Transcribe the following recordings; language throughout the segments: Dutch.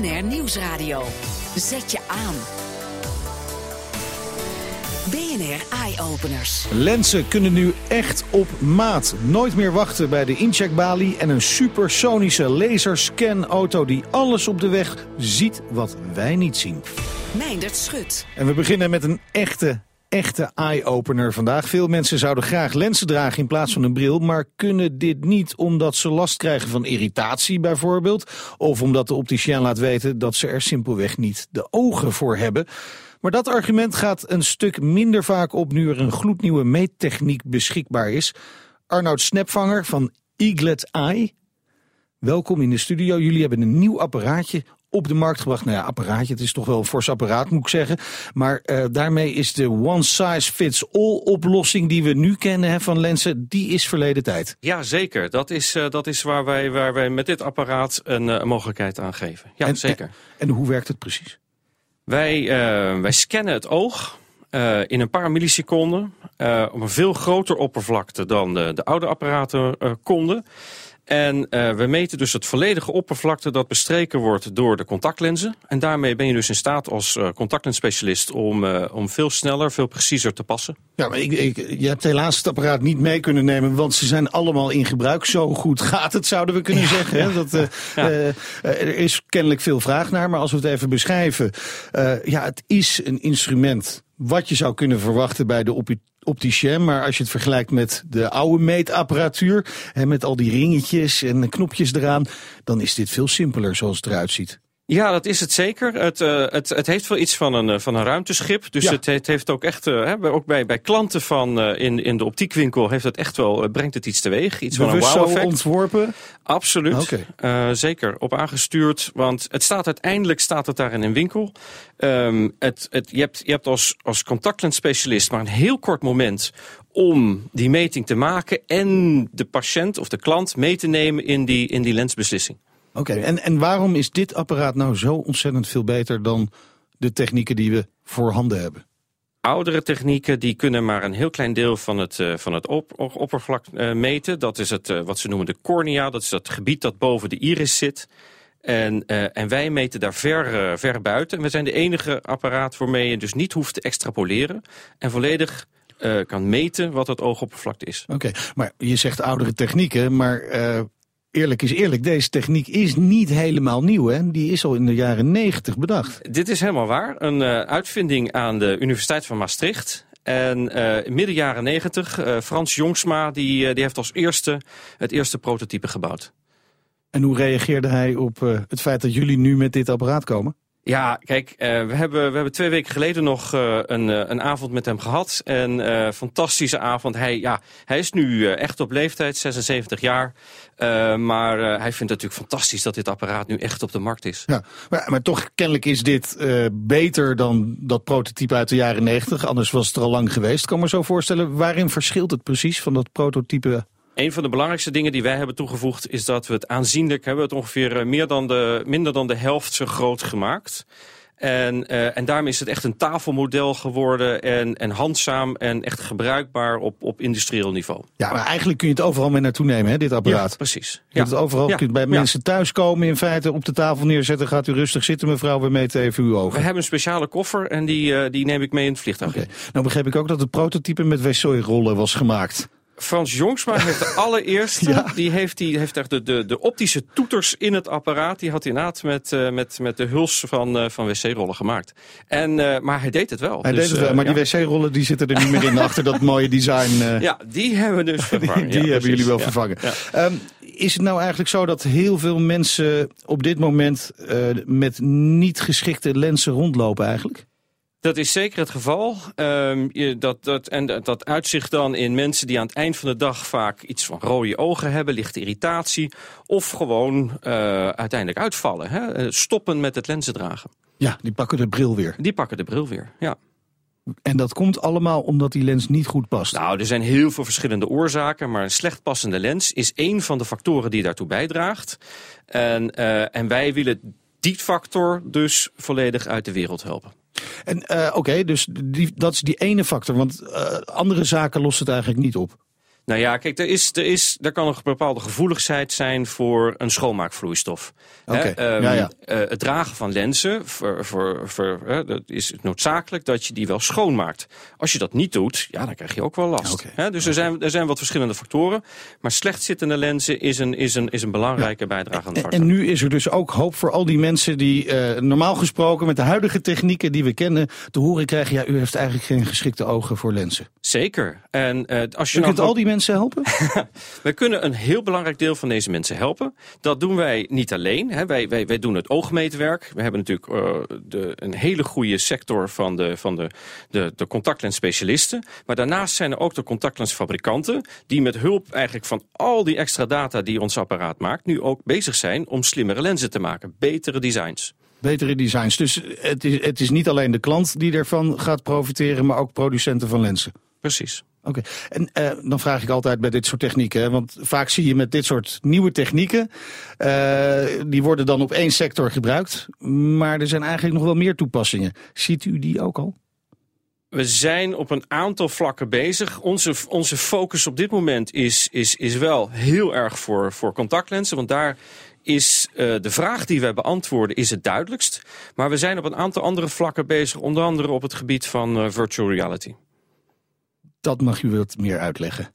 BNR Nieuwsradio. Zet je aan. BNR Eye Openers. Lenzen kunnen nu echt op maat. Nooit meer wachten bij de incheckbalie en een supersonische laserscanauto die alles op de weg ziet wat wij niet zien. Meindert Schut. En we beginnen met een echte, echte eye-opener vandaag. Veel mensen zouden graag lenzen dragen in plaats van een bril, maar kunnen dit niet omdat ze last krijgen van irritatie bijvoorbeeld, of omdat de opticien laat weten dat ze er simpelweg niet de ogen voor hebben. Maar dat argument gaat een stuk minder vaak op nu er een gloednieuwe meettechniek beschikbaar is. Arnoud Snapvanger van Eaglet Eye. Welkom in de studio. Jullie hebben een nieuw apparaatje op de markt gebracht. Nou ja, apparaatje, het is toch wel een fors apparaat moet ik zeggen. Maar uh, daarmee is de one size fits all oplossing die we nu kennen hè, van lenzen, die is verleden tijd. Ja, zeker. Dat is, uh, dat is waar, wij, waar wij met dit apparaat een, uh, mogelijkheid aan geven. Ja, en, zeker. En, en hoe werkt het precies? Wij, wij scannen het oog uh, in een paar milliseconden uh, op een veel groter oppervlakte dan de, de oude apparaten konden. En uh, we meten dus het volledige oppervlakte dat bestreken wordt door de contactlenzen. En daarmee ben je dus in staat als uh, contactlensspecialist om, uh, om veel sneller, veel preciezer te passen. Ja, maar ik, ik, je hebt helaas het apparaat niet mee kunnen nemen, want ze zijn allemaal in gebruik. Zo goed gaat het, zouden we kunnen ja, zeggen. Ja. Dat, ja. er is kennelijk veel vraag naar, maar als we het even beschrijven. ja, het is een instrument wat je zou kunnen verwachten bij de opticien. Maar als je het vergelijkt met de oude meetapparatuur... en met al die ringetjes en knopjes eraan... dan is dit veel simpeler zoals het eruit ziet. Ja, dat is het zeker. Het, uh, het, het heeft wel iets van een, uh, van een ruimteschip. Dus ja. het, het, heeft ook echt, uh, hè, ook bij, bij klanten van in, in de optiekwinkel heeft het echt wel, brengt het iets teweeg. Iets Bewust van een wow zo ontworpen? Absoluut. Okay. zeker. Op aangestuurd. Want het staat uiteindelijk staat het daar in een winkel. Um, het, het, je hebt, je hebt als, als contactlensspecialist maar een heel kort moment om die meting te maken en de patiënt of de klant mee te nemen in die, in die lensbeslissing. Oké, okay, en, en waarom is dit apparaat nou zo ontzettend veel beter dan de technieken die we voorhanden hebben? Oudere technieken die kunnen maar een heel klein deel van het, uh, van het op, oppervlak uh, meten. Dat is het, uh, wat ze noemen de cornea, dat is dat gebied dat boven de iris zit. En, en wij meten daar ver, ver buiten. En we zijn de enige apparaat waarmee je dus niet hoeft te extrapoleren. En volledig kan meten wat het oogoppervlakte is. Oké, okay, maar je zegt oudere technieken, maar eerlijk is eerlijk, deze techniek is niet helemaal nieuw. Hè? Die is al in de jaren negentig bedacht. Dit is helemaal waar. Een uh, uitvinding aan de Universiteit van Maastricht. En uh, midden jaren negentig, uh, Frans Jongsma, die, die heeft als eerste het eerste prototype gebouwd. En hoe reageerde hij op het feit dat jullie nu met dit apparaat komen? Ja, kijk, uh, we, hebben, we hebben twee weken geleden nog uh, een, uh, een avond met hem gehad. En fantastische avond. Hij, ja, hij is nu echt op leeftijd, 76 jaar. maar hij vindt het natuurlijk fantastisch dat dit apparaat nu echt op de markt is. Ja, maar, maar toch kennelijk is dit beter dan dat prototype uit de jaren 90. Anders was het er al lang geweest. Kan me zo voorstellen, waarin verschilt het precies van dat prototype een van de belangrijkste dingen die wij hebben toegevoegd... is dat we het aanzienlijk hebben. Het ongeveer meer dan de, minder dan de helft zo groot gemaakt. En, uh, en daarmee is het echt een tafelmodel geworden en, en handzaam en echt gebruikbaar op, op industrieel niveau. Ja, maar eigenlijk kun je het overal mee naartoe nemen, hè, dit apparaat. Ja, precies. Je kunt het overal, ja. kunt bij mensen thuis komen in feite, op de tafel neerzetten. Gaat u rustig zitten mevrouw, we meten even uw ogen. We hebben een speciale koffer en die, uh, die neem ik mee in het vliegtuig. Okay. Nou begreep ik ook dat het prototype met wc-rollen was gemaakt. Frans Jongsma heeft de allereerste, ja. die heeft, die heeft echt de, de, de optische toeters in het apparaat. Die had hij inderdaad met, uh, met, met de huls van, uh, van wc-rollen gemaakt. En, uh, maar hij deed het wel. Hij dus, deed het wel, maar ja. die wc-rollen die zitten er niet meer in achter dat mooie design. Ja, die hebben we dus vervangen. die, die ja, hebben jullie wel vervangen. Um, is het nou eigenlijk zo dat heel veel mensen op dit moment met niet geschikte lenzen rondlopen eigenlijk? Dat is zeker het geval. Um, je, dat, dat, en dat uitzicht dan in mensen die aan het eind van de dag vaak iets van rode ogen hebben, lichte irritatie, of gewoon uh, uiteindelijk uitvallen. Hè? Stoppen met het lenzen dragen. Ja, die pakken de bril weer. Die pakken de bril weer, ja. En dat komt allemaal omdat die lens niet goed past? Nou, er zijn heel veel verschillende oorzaken, maar een slecht passende lens is één van de factoren die daartoe bijdraagt. En, uh, en wij willen die factor dus volledig uit de wereld helpen. En uh, oké, dus die, dat is die ene factor, want uh, andere zaken lost het eigenlijk niet op. Nou ja, kijk, er, is, er, is, er kan een bepaalde gevoeligheid zijn voor een schoonmaakvloeistof. Hè, ehm, ja, ja. eh, het dragen van lenzen voor, voor, dat is noodzakelijk dat je die wel schoonmaakt. Als je dat niet doet, ja, dan krijg je ook wel last. Hè, dus er, zijn, er zijn wat verschillende factoren. Maar slecht zittende lenzen is een, is een, is een belangrijke bijdragende En, factor. en nu is er dus ook hoop voor al die mensen die eh, normaal gesproken met de huidige technieken die we kennen te horen krijgen, ja, u heeft eigenlijk geen geschikte ogen voor lenzen. Zeker. En eh, als je nou kunt al die mensen helpen? Wij kunnen een heel belangrijk deel van deze mensen helpen. Dat doen wij niet alleen. Hè. Wij, wij, wij doen het oogmeetwerk. We hebben natuurlijk eh, de, een hele goede sector van de, van de, de, de contactlensspecialisten. Maar daarnaast zijn er ook de contactlensfabrikanten... die met hulp eigenlijk van al die extra data die ons apparaat maakt... nu ook bezig zijn om slimmere lenzen te maken. Betere designs. Betere designs. Dus het is, het is niet alleen de klant die ervan gaat profiteren, maar ook producenten van lenzen. Precies. Oké, en eh, dan vraag ik altijd bij dit soort technieken, want vaak zie je met dit soort nieuwe technieken, eh, die worden dan op één sector gebruikt, maar er zijn eigenlijk nog wel meer toepassingen. Ziet u die ook al? We zijn op een aantal vlakken bezig. Onze, onze focus op dit moment is, is, is wel heel erg voor, voor contactlenzen. Want daar is uh, de vraag die wij beantwoorden is het duidelijkst. Maar we zijn op een aantal andere vlakken bezig. Onder andere op het gebied van virtual reality. Dat mag u wat meer uitleggen.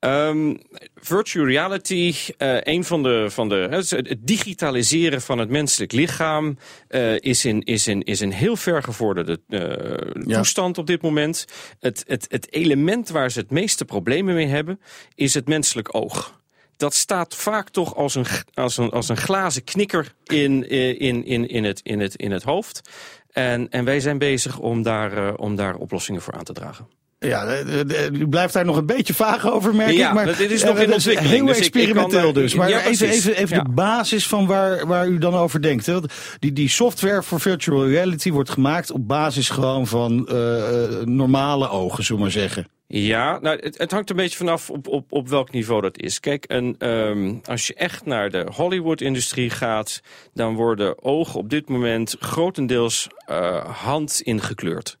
Um, virtual reality, uh, een van de, van de, het digitaliseren van het menselijk lichaam uh, is, in, is, in, is een heel ver gevorderde uh, ja. toestand op dit moment. Het, het, het element waar ze het meeste problemen mee hebben, is het menselijk oog. Dat staat vaak toch als een, als een, als een glazen knikker in, in, in, in, het, in, het, in het hoofd. En, en wij zijn bezig om daar, om daar oplossingen voor aan te dragen. Ja, u blijft daar nog een beetje vaag over, merk ja, ik. Maar dit is nog in ontwikkeling. Heel dus experimenteel dus. Maar ja, even, even, even ja. de basis van waar, waar u dan over denkt. Hè. Die, die software voor virtual reality wordt gemaakt op basis gewoon van uh, normale ogen, zullen we maar zeggen. Ja, nou, het, het, hangt een beetje vanaf op, op, op welk niveau dat is. Kijk, en, um, als je echt naar de Hollywood-industrie gaat... dan worden ogen op dit moment grotendeels uh, hand ingekleurd.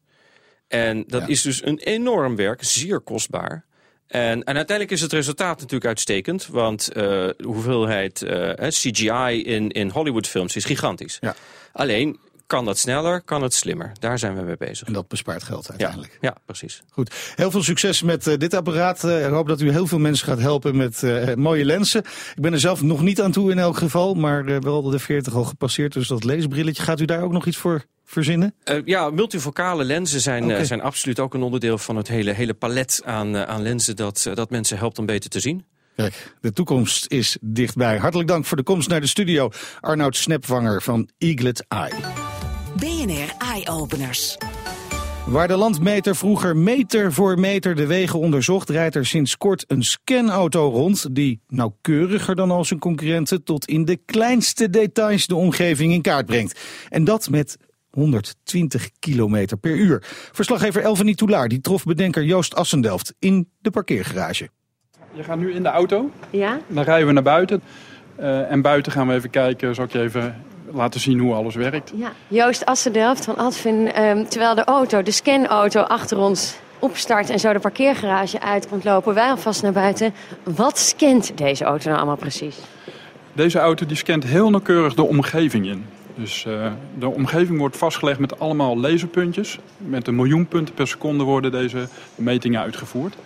En dat ja. is dus een enorm werk, zeer kostbaar. En, en uiteindelijk is het resultaat natuurlijk uitstekend. Want uh, de hoeveelheid uh, CGI in, in Hollywoodfilms is gigantisch. Ja. Alleen, kan dat sneller, kan het slimmer. Daar zijn we mee bezig. En dat bespaart geld uiteindelijk. Ja, ja precies. Goed. Heel veel succes met uh, dit apparaat. Uh, ik hoop dat u heel veel mensen gaat helpen met uh, mooie lenzen. Ik ben er zelf nog niet aan toe in elk geval. Maar wel de 40 al gepasseerd. Dus dat leesbrilletje. Gaat u daar ook nog iets voor verzinnen? Uh, ja, multifocale lenzen zijn, okay. uh, zijn absoluut ook een onderdeel van het hele, hele palet aan, uh, aan lenzen dat, dat mensen helpt om beter te zien. Kijk, de toekomst is dichtbij. Hartelijk dank voor de komst naar de studio. Arnoud Snepwanger van Eaglet Eye. BNR Eye Openers. Waar de landmeter vroeger meter voor meter de wegen onderzocht, rijdt er sinds kort een scanauto rond die nauwkeuriger dan al zijn concurrenten tot in de kleinste details de omgeving in kaart brengt. En dat met 120 kilometer per uur. Verslaggever Elvenie Toulaar die trof bedenker Joost Assendelft in de parkeergarage. Je gaat nu in de auto. Ja. Dan rijden we naar buiten. Uh, en buiten gaan we even kijken, zal ik je even laten zien hoe alles werkt. Ja. Joost Assendelft van Advin, um, terwijl de auto, de scanauto achter ons opstart en zo de parkeergarage uit komt lopen, wij alvast naar buiten. Wat scant deze auto nou allemaal precies? Deze auto die scant heel nauwkeurig de omgeving in. Dus uh, de omgeving wordt vastgelegd met allemaal laserpuntjes. Met een miljoen punten per seconde worden deze metingen uitgevoerd.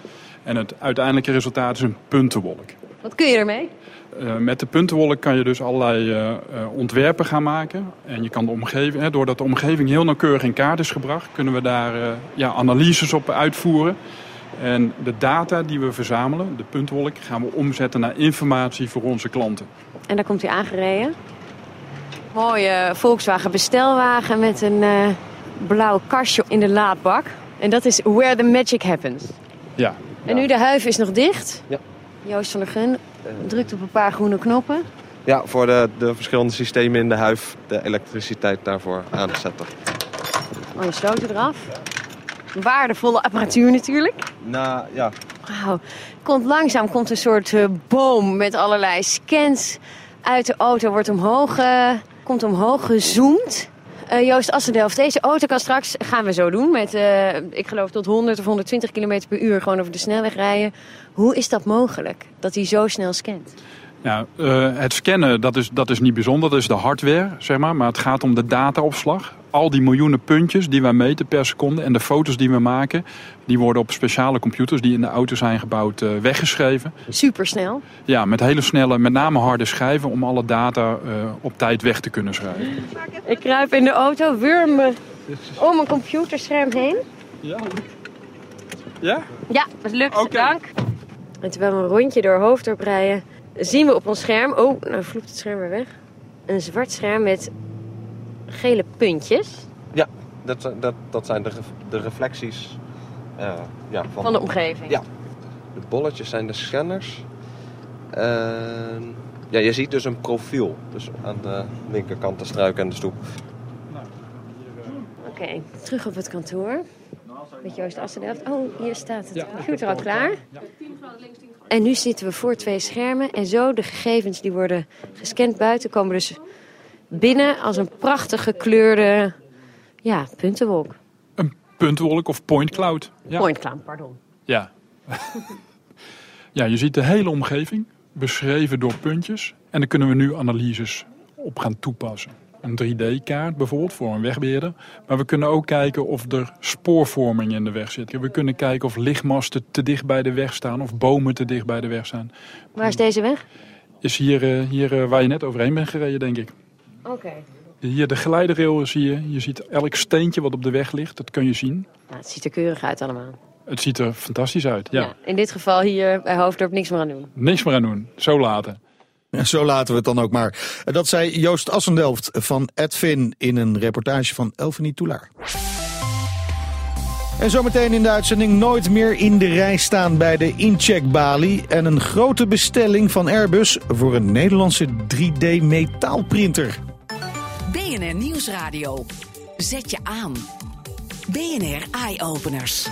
En het uiteindelijke resultaat is een puntenwolk. Wat kun je ermee? Uh, met de puntenwolk kan je dus allerlei uh, uh, ontwerpen gaan maken. En je kan de omgeving, hè, doordat de omgeving heel nauwkeurig in kaart is gebracht, kunnen we daar ja, analyses op uitvoeren. En de data die we verzamelen, de puntenwolk, gaan we omzetten naar informatie voor onze klanten. En daar komt hij aangereden. Mooie Volkswagen bestelwagen met een blauw kastje in de laadbak. En dat is where the magic happens. Ja. En nu de huif is nog dicht. Ja. Joost van der Gun drukt op een paar groene knoppen. Ja, voor de, de verschillende systemen in de huif de elektriciteit daarvoor aan te zetten. Mooie sloten eraf. Waardevolle apparatuur natuurlijk. Nou, ja. Wauw. Komt langzaam komt een soort uh, boom met allerlei scans uit de auto. Wordt omhoog, uh, komt omhoog gezoomd. Uh, Joost Assendelft, deze auto kan straks, gaan we zo doen, met uh, ik geloof tot 100 of 120 km per uur gewoon over de snelweg rijden. Hoe is dat mogelijk, dat hij zo snel scant? Ja, uh, het scannen dat is, dat is niet bijzonder, dat is de hardware, zeg maar. Maar het gaat om de dataopslag. Al die miljoenen puntjes die wij meten per seconde en de foto's die we maken... die worden op speciale computers die in de auto zijn gebouwd uh, weggeschreven. Supersnel? Ja, met hele snelle, met name harde schijven... om alle data uh, op tijd weg te kunnen schrijven. Ik kruip in de auto, wurm me om een computerscherm heen. Ja? Ja? Ja, dat lukt. Okay. Dank. En terwijl we een rondje door Hoofddorp rijden zien we op ons scherm... Oh, nou vloept het scherm weer weg. Een zwart scherm met gele puntjes. Ja, dat, dat, dat zijn de, de reflecties uh, ja, van, van, de omgeving. Ja. De bolletjes zijn de scanners. Uh, ja, je ziet dus een profiel. Dus aan de linkerkant de struik en de stoep. Oké, okay, terug op het kantoor. Met Joost Assendelft. Oh, hier staat het computer al klaar. Ja. En nu zitten we voor twee schermen. En zo de gegevens die worden gescand buiten komen dus binnen als een prachtig gekleurde ja, puntenwolk. Een puntenwolk of point cloud. Ja. Point cloud, pardon. Ja. ja, je ziet de hele omgeving beschreven door puntjes. En daar kunnen we nu analyses op gaan toepassen een 3D-kaart bijvoorbeeld voor een wegbeheerder. Maar we kunnen ook kijken of er spoorvorming in de weg zit. We kunnen kijken of lichtmasten te dicht bij de weg staan of bomen te dicht bij de weg staan. Waar is deze weg? Is hier, eh, hier eh, waar je net overheen bent gereden, denk ik. Oké. Hier de geleiderrail zie je. Je ziet elk steentje wat op de weg ligt, dat kun je zien. Ja, het ziet er keurig uit allemaal. Het ziet er fantastisch uit, ja. ja. In dit geval hier bij Hoofddorp niks meer aan doen. Niks meer aan doen, zo laten. Zo laten we het dan ook maar. Dat zei Joost Assendelft van Edvin in een reportage van Elfanie Toulaar. En zometeen in de uitzending nooit meer in de rij staan bij de incheckbalie. En een grote bestelling van Airbus voor een Nederlandse 3D metaalprinter. BNR Nieuwsradio. Zet je aan. BNR Eye Openers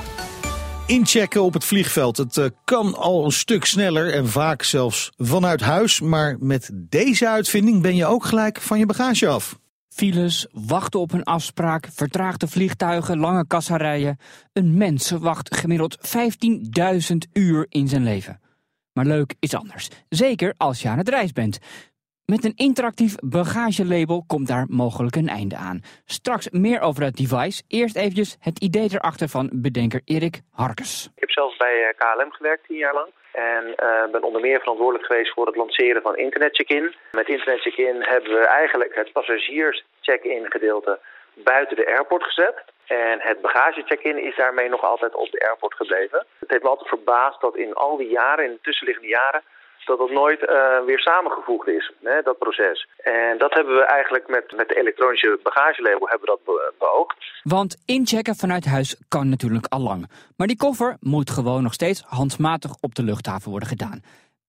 inchecken op het vliegveld. Het uh, kan al een stuk sneller en vaak zelfs vanuit huis. Maar met deze uitvinding ben je ook gelijk van je bagage af. Files, wachten op een afspraak, vertraagde vliegtuigen, lange kassarijen. Een mens wacht gemiddeld 15.000 uur in zijn leven. Maar leuk is anders. Zeker als je aan het reis bent. Met een interactief bagagelabel komt daar mogelijk een einde aan. Straks meer over het device. Eerst eventjes het idee erachter van bedenker Erik Harkes. Ik heb zelf bij eh, KLM gewerkt, tien jaar lang. En uh, ben onder meer verantwoordelijk geweest voor het lanceren van Internet Check-in. Met Internet Check-in hebben we eigenlijk het passagiers check-in gedeelte buiten de airport gezet. En het bagage check-in is daarmee nog altijd op de airport gebleven. Het heeft me altijd verbaasd dat in al die jaren, in de tussenliggende jaren dat dat nooit uh, weer samengevoegd is, hè, dat proces. En dat hebben we eigenlijk met, met de elektronische bagagelabel hebben we dat beoogd. Want inchecken vanuit huis kan natuurlijk al lang. Maar die koffer moet gewoon nog steeds handmatig op de luchthaven worden gedaan.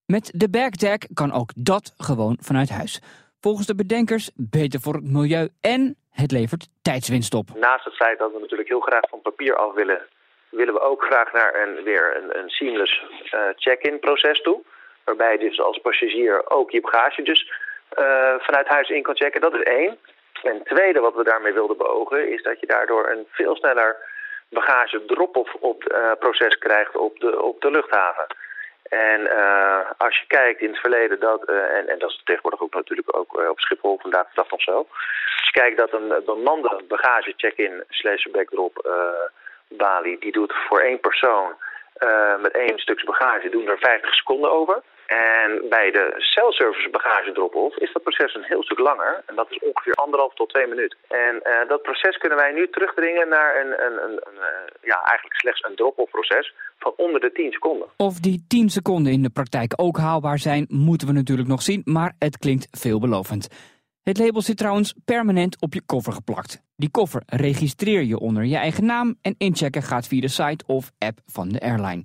Met de BagTag kan ook dat gewoon vanuit huis. Volgens de bedenkers beter voor het milieu en het levert tijdswinst op. Naast het feit dat we natuurlijk heel graag van papier af willen, willen we ook graag naar een, weer een, een seamless uh, check-in proces toe. Waarbij je dus als passagier ook je bagage dus uh, vanuit huis in kan checken. Dat is één. En tweede wat we daarmee wilden beogen is dat je daardoor een veel sneller bagage drop-off op uh, proces krijgt op de, op de luchthaven. En uh, als je kijkt in het verleden dat, en, en dat is tegenwoordig ook natuurlijk ook op Schiphol vandaag de dag nog zo. Als je kijkt dat een bemande bagage check-in slash backdrop balie, die doet voor één persoon met één stukje bagage, doen er 50 seconden over. En bij de celservice bagage drop-off is dat proces een heel stuk langer. En dat is ongeveer anderhalf tot twee minuten. En uh, dat proces kunnen wij nu terugdringen naar een, een, een, een uh, ja, eigenlijk slechts een drop-off proces van onder de 10 seconden. Of die 10 seconden in de praktijk ook haalbaar zijn, moeten we natuurlijk nog zien. Maar het klinkt veelbelovend. Het label zit trouwens permanent op je koffer geplakt. Die koffer registreer je onder je eigen naam en inchecken gaat via de site of app van de airline.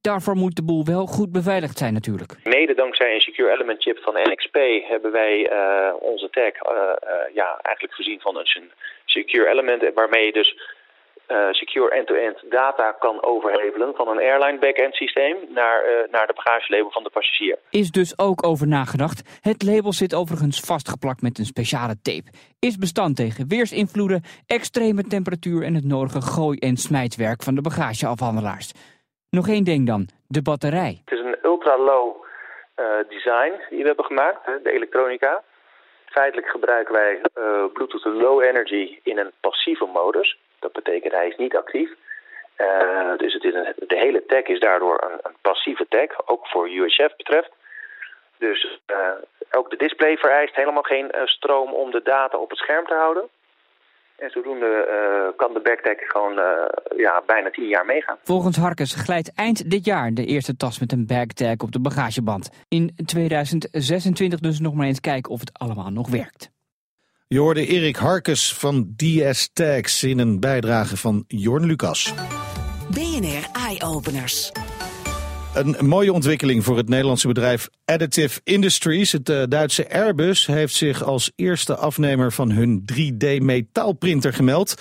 Daarvoor moet de boel wel goed beveiligd zijn natuurlijk. Mede dankzij een Secure Element chip van NXP hebben wij uh, onze tag uh, uh, ja, eigenlijk gezien van een Secure Element... waarmee je dus secure end-to-end data kan overhevelen van een airline back-end systeem naar, naar de bagagelabel van de passagier. Is dus ook over nagedacht. Het label zit overigens vastgeplakt met een speciale tape. Is bestand tegen weersinvloeden, extreme temperatuur en het nodige gooi- en smijtwerk van de bagageafhandelaars. Nog één ding dan, de batterij. Het is een ultra-low design die we hebben gemaakt, de elektronica. Feitelijk gebruiken wij uh, Bluetooth Low Energy in een passieve modus. Dat betekent hij is niet actief. Uh, dus het is de hele tag is daardoor een, een, passieve tag, ook voor UHF betreft. Dus ook de display vereist helemaal geen stroom om de data op het scherm te houden. En zodoende uh, kan de backtag gewoon uh, ja, bijna tien jaar meegaan. Volgens Harkes glijdt eind dit jaar de eerste tas met een backtag op de bagageband. In 2026 dus nog maar eens kijken of het allemaal nog werkt. Je hoorde Erik Harkes van DS Tags in een bijdrage van Jorn Lucas. BNR Eye Openers. Een mooie ontwikkeling voor het Nederlandse bedrijf Additive Industries. Het uh, Duitse Airbus heeft zich als eerste afnemer van hun 3D-metaalprinter gemeld.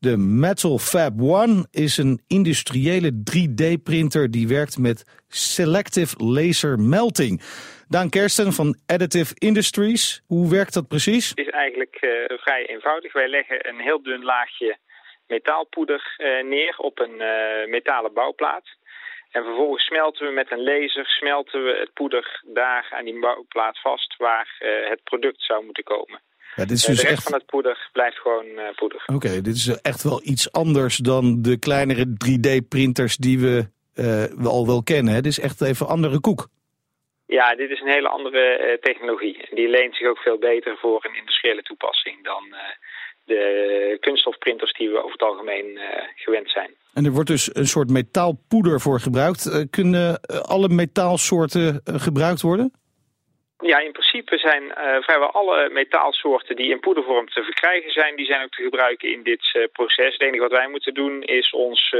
De Metal Fab One is een industriële 3D-printer die werkt met selective laser melting. Daan Kersten van Additive Industries, hoe werkt dat precies? Het is eigenlijk uh, vrij eenvoudig. Wij leggen een heel dun laagje metaalpoeder uh, neer op een metalen bouwplaat. En vervolgens smelten we met een laser smelten we het poeder daar aan die bouwplaat vast waar uh, het product zou moeten komen. Ja, dit is uh, dus de rest echt... van het poeder blijft gewoon uh, poeder. Oké, okay, dit is echt wel iets anders dan de kleinere 3D-printers die we, we al wel kennen. Hè? Dit is echt even andere koek. Ja, dit is een hele andere technologie. Die leent zich ook veel beter voor een industriële toepassing dan de kunststofprinters die we over het algemeen gewend zijn. En er wordt dus een soort metaalpoeder voor gebruikt. Uh, kunnen alle metaalsoorten gebruikt worden? Ja, in principe zijn uh, vrijwel alle metaalsoorten die in poedervorm te verkrijgen zijn, die zijn ook te gebruiken in dit proces. Het enige wat wij moeten doen is ons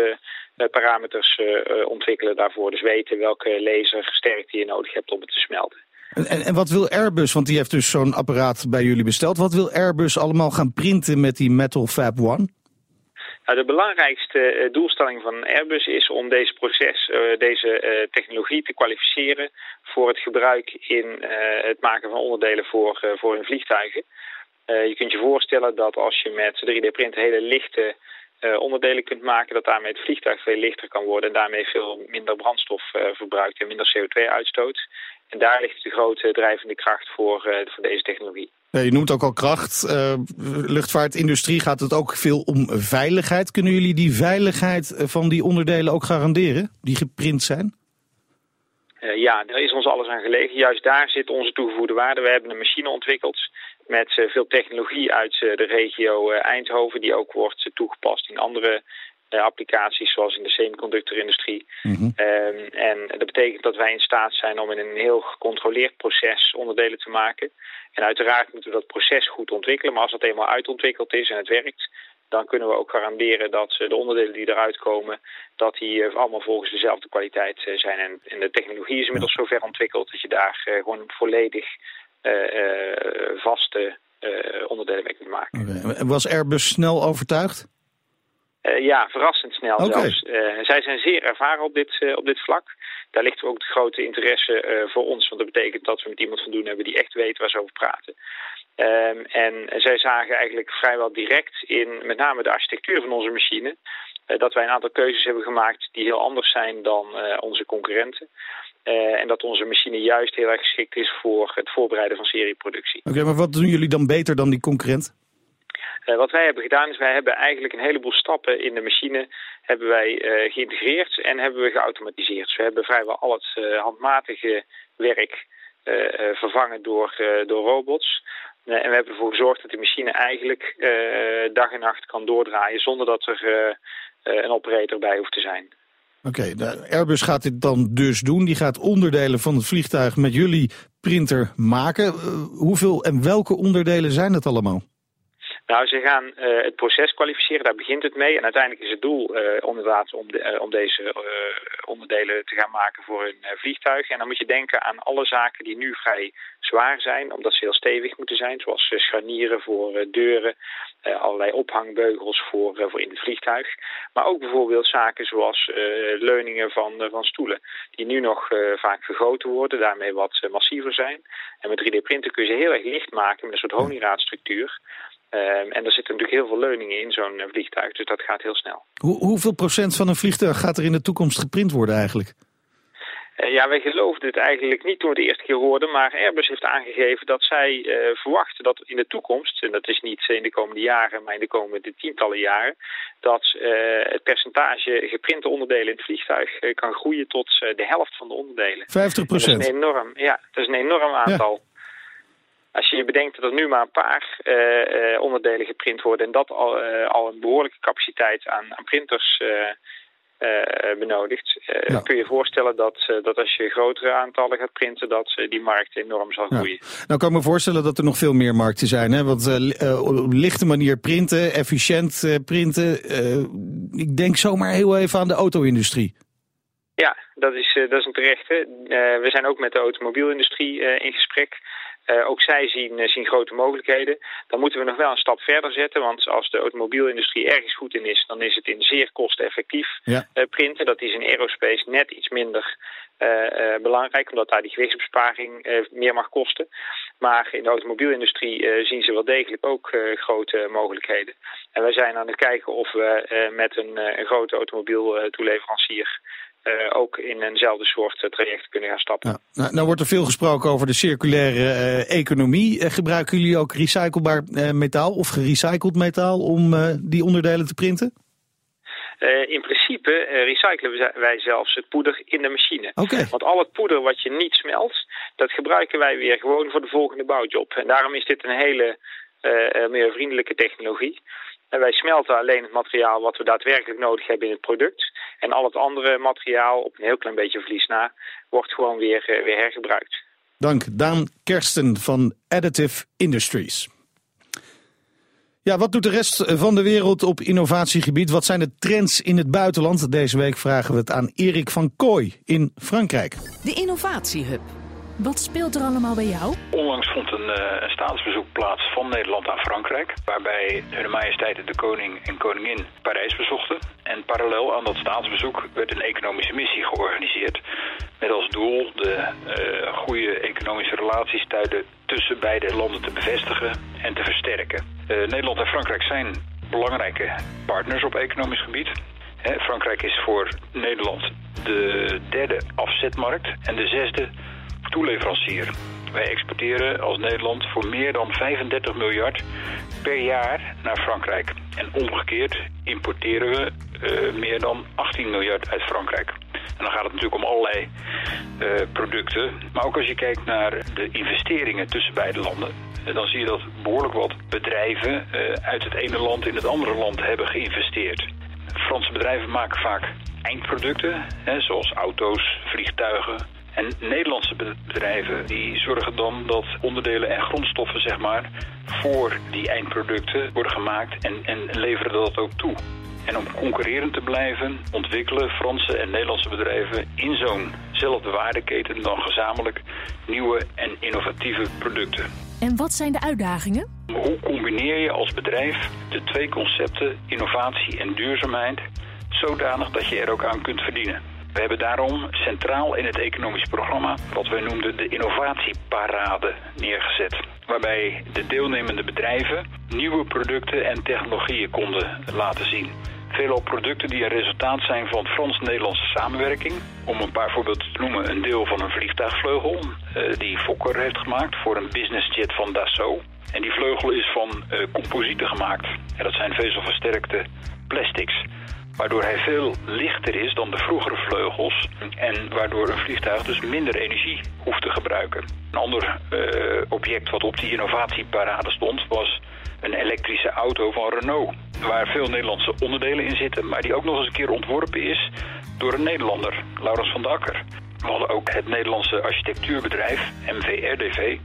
parameters ontwikkelen daarvoor. Dus weten welke lasersterkte je nodig hebt om het te smelten. En, en, wat wil Airbus, want die heeft dus zo'n apparaat bij jullie besteld. Wat wil Airbus allemaal gaan printen met die Metal Fab One? Nou, de belangrijkste uh, doelstelling van Airbus is om deze proces, uh, deze uh, technologie te kwalificeren voor het gebruik in het maken van onderdelen voor, voor hun vliegtuigen. je kunt je voorstellen dat als je met 3D-print hele lichte onderdelen kunt maken, dat daarmee het vliegtuig veel lichter kan worden en daarmee veel minder brandstof verbruikt en minder CO2 uitstoot. En daar ligt de grote drijvende kracht voor, voor deze technologie. Ja, je noemt ook al kracht. Uh, luchtvaartindustrie gaat het ook veel om veiligheid. Kunnen jullie die veiligheid van die onderdelen ook garanderen, die geprint zijn? Uh, ja, daar is ons alles aan gelegen. Juist daar zit onze toegevoegde waarde. We hebben een machine ontwikkeld met uh, veel technologie uit de regio Eindhoven... die ook wordt toegepast in andere applicaties, zoals in de semiconductorindustrie. Mm -hmm. um, en dat betekent dat wij in staat zijn om in een heel gecontroleerd proces onderdelen te maken. En uiteraard moeten we dat proces goed ontwikkelen. Maar als dat eenmaal uitontwikkeld is en het werkt, dan kunnen we ook garanderen dat de onderdelen die eruit komen, dat die allemaal volgens dezelfde kwaliteit zijn. En, de technologie is inmiddels zo ver ontwikkeld dat je daar gewoon volledig vaste uh, onderdelen mee kunt maken. Okay. Was Airbus snel overtuigd? Uh, ja, verrassend snel okay. zelfs. Uh, zij zijn zeer ervaren op dit, uh, op dit vlak. Daar ligt ook de grote interesse voor ons. Want dat betekent dat we met iemand van doen hebben die echt weet waar ze over praten. Um, en zij zagen eigenlijk vrijwel direct in met name de architectuur van onze machine... dat wij een aantal keuzes hebben gemaakt die heel anders zijn dan onze concurrenten. En dat onze machine juist heel erg geschikt is voor het voorbereiden van serieproductie. Oké, okay, maar wat doen jullie dan beter dan die concurrent? Uh, wat wij hebben gedaan is, wij hebben eigenlijk een heleboel stappen in de machine hebben wij uh, geïntegreerd en hebben we geautomatiseerd. Dus we hebben vrijwel al het uh, handmatige werk vervangen door, door robots. en we hebben ervoor gezorgd dat de machine eigenlijk dag en nacht kan doordraaien zonder dat er een operator bij hoeft te zijn. Oké, Airbus gaat dit dan dus doen. Die gaat onderdelen van het vliegtuig met jullie printer maken. hoeveel en welke onderdelen zijn het allemaal? Nou, ze gaan uh, het proces kwalificeren, daar begint het mee. En uiteindelijk is het doel uh, inderdaad om, de, uh, om deze onderdelen te gaan maken voor een vliegtuig. En dan moet je denken aan alle zaken die nu vrij zwaar zijn, omdat ze heel stevig moeten zijn. Zoals scharnieren voor deuren, allerlei ophangbeugels voor, voor in het vliegtuig. Maar ook bijvoorbeeld zaken zoals leuningen van, van stoelen, die nu nog vaak vergroten worden, daarmee wat massiever zijn. En met 3D-printen kun je ze heel erg licht maken met een soort honingraadstructuur. Um, en er zitten natuurlijk heel veel leuningen in zo'n vliegtuig, dus dat gaat heel snel. Hoe, hoeveel procent van een vliegtuig gaat er in de toekomst geprint worden eigenlijk? Uh, ja, wij geloofden het eigenlijk niet toen we het de eerste keer hoorden, maar Airbus heeft aangegeven dat zij uh, verwachten dat in de toekomst, en dat is niet in de komende jaren, maar in de komende tientallen jaren, dat uh, het percentage geprinte onderdelen in het vliegtuig kan groeien tot de helft van de onderdelen. 50 procent? Dat is een enorm, ja, dat is een enorm aantal. Ja. Als je bedenkt dat er nu maar een paar uh, uh, onderdelen geprint worden... en dat al, uh, al een behoorlijke capaciteit aan, aan printers benodigt... Ja. kun je je voorstellen dat, dat als je grotere aantallen gaat printen... dat die markt enorm zal groeien. Ja. Nou kan ik me voorstellen dat er nog veel meer markten zijn. Hè? Want op lichte manier printen, efficiënt printen... ik denk zomaar heel even aan de auto-industrie. Ja, dat is, dat is een terechte. we zijn ook met de automobielindustrie in gesprek... Uh, ook zij zien, uh, zien grote mogelijkheden. Dan moeten we nog wel een stap verder zetten. Want als de automobielindustrie ergens goed in is... dan is het in zeer kosteneffectief ja. uh, printen. Dat is in aerospace net iets minder belangrijk... omdat daar die gewichtsbesparing meer mag kosten. Maar in de automobielindustrie zien ze wel degelijk ook grote mogelijkheden. En wij zijn aan het kijken of we met een, een grote automobieltoeleverancier... Uh, ook in eenzelfde soort uh, traject kunnen gaan stappen. Ja. Nou, nou, wordt er veel gesproken over de circulaire uh, economie. gebruiken jullie ook recyclebaar metaal of gerecycled metaal om die onderdelen te printen? in principe recyclen wij zelfs het poeder in de machine. Okay. Want al het poeder wat je niet smelt, dat gebruiken wij weer gewoon voor de volgende bouwjob. En daarom is dit een hele meer vriendelijke technologie. En wij smelten alleen het materiaal wat we daadwerkelijk nodig hebben in het product. En al het andere materiaal, op een heel klein beetje verlies na, wordt gewoon weer, uh, weer hergebruikt. Dank Daan Kersten van Additive Industries. Ja, wat doet de rest van de wereld op innovatiegebied? Wat zijn de trends in het buitenland? Deze week vragen we het aan Erik van Kooi in Frankrijk. De Innovatiehub. Wat speelt er allemaal bij jou? Onlangs vond een, een staatsbezoek plaats van Nederland aan Frankrijk. Waarbij hun majesteiten de koning en koningin Parijs bezochten. En parallel aan dat staatsbezoek werd een economische missie georganiseerd. Met als doel de uh, goede economische relaties tussen beide landen te bevestigen en te versterken. Uh, Nederland en Frankrijk zijn belangrijke partners op economisch gebied. Frankrijk is voor Nederland de derde afzetmarkt en de zesde toeleverancier. Wij exporteren als Nederland voor meer dan 35 miljard per jaar naar Frankrijk. En omgekeerd importeren we uh, meer dan 18 miljard uit Frankrijk. En dan gaat het natuurlijk om allerlei uh, producten. Maar ook als je kijkt naar de investeringen tussen beide landen... Uh, dan zie je dat behoorlijk wat bedrijven uit het ene land in het andere land hebben geïnvesteerd. Franse bedrijven maken vaak eindproducten, hè, zoals auto's, vliegtuigen, en Nederlandse bedrijven die zorgen dan dat onderdelen en grondstoffen zeg maar, voor die eindproducten worden gemaakt en, en leveren dat ook toe. En om concurrerend te blijven ontwikkelen Franse en Nederlandse bedrijven in zo'nzelfde waardeketen dan gezamenlijk nieuwe en innovatieve producten. En wat zijn de uitdagingen? Hoe combineer je als bedrijf de twee concepten innovatie en duurzaamheid zodanig dat je er ook aan kunt verdienen? We hebben daarom centraal in het economisch programma wat wij noemden de innovatieparade neergezet. Waarbij de deelnemende bedrijven nieuwe producten en technologieën konden laten zien. Veelal producten die een resultaat zijn van Frans-Nederlandse samenwerking. Om een paar voorbeelden te noemen, een deel van een vliegtuigvleugel uh, die Fokker heeft gemaakt voor een businessjet van Dassault. En die vleugel is van uh, composieten gemaakt. En dat zijn vezelversterkte plastics waardoor hij veel lichter is dan de vroegere vleugels en waardoor een vliegtuig dus minder energie hoeft te gebruiken. Een ander uh, object wat op die innovatieparade stond was een elektrische auto van Renault, waar veel Nederlandse onderdelen in zitten, maar die ook nog eens een keer ontworpen is door een Nederlander, Laurens van de Akker. We hadden ook het Nederlandse architectuurbedrijf, MVRDV,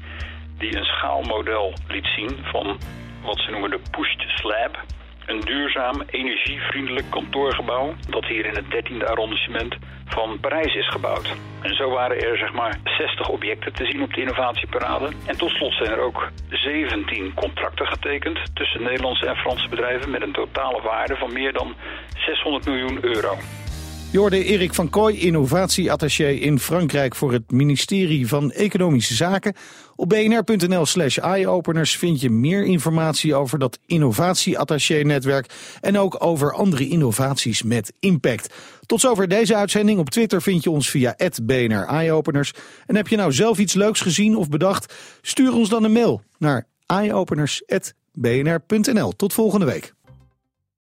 die een schaalmodel liet zien van wat ze noemen de pushed slab. Een duurzaam, energievriendelijk kantoorgebouw dat hier in het 13e arrondissement van Parijs is gebouwd. En zo waren er zeg maar 60 objecten te zien op de innovatieparade. En tot slot zijn er ook 17 contracten getekend tussen Nederlandse en Franse bedrijven met een totale waarde van meer dan 600 miljoen euro. Je hoorde Erik van Kooi, innovatieattaché in Frankrijk voor het ministerie van Economische Zaken. Op bnr.nl slash eyeopeners vind je meer informatie over dat innovatieattaché-netwerk en ook over andere innovaties met impact. Tot zover deze uitzending. Op Twitter vind je ons via BNR Eyeopeners. En heb je nou zelf iets leuks gezien of bedacht? Stuur ons dan een mail naar eyeopeners.bnr.nl. Tot volgende week.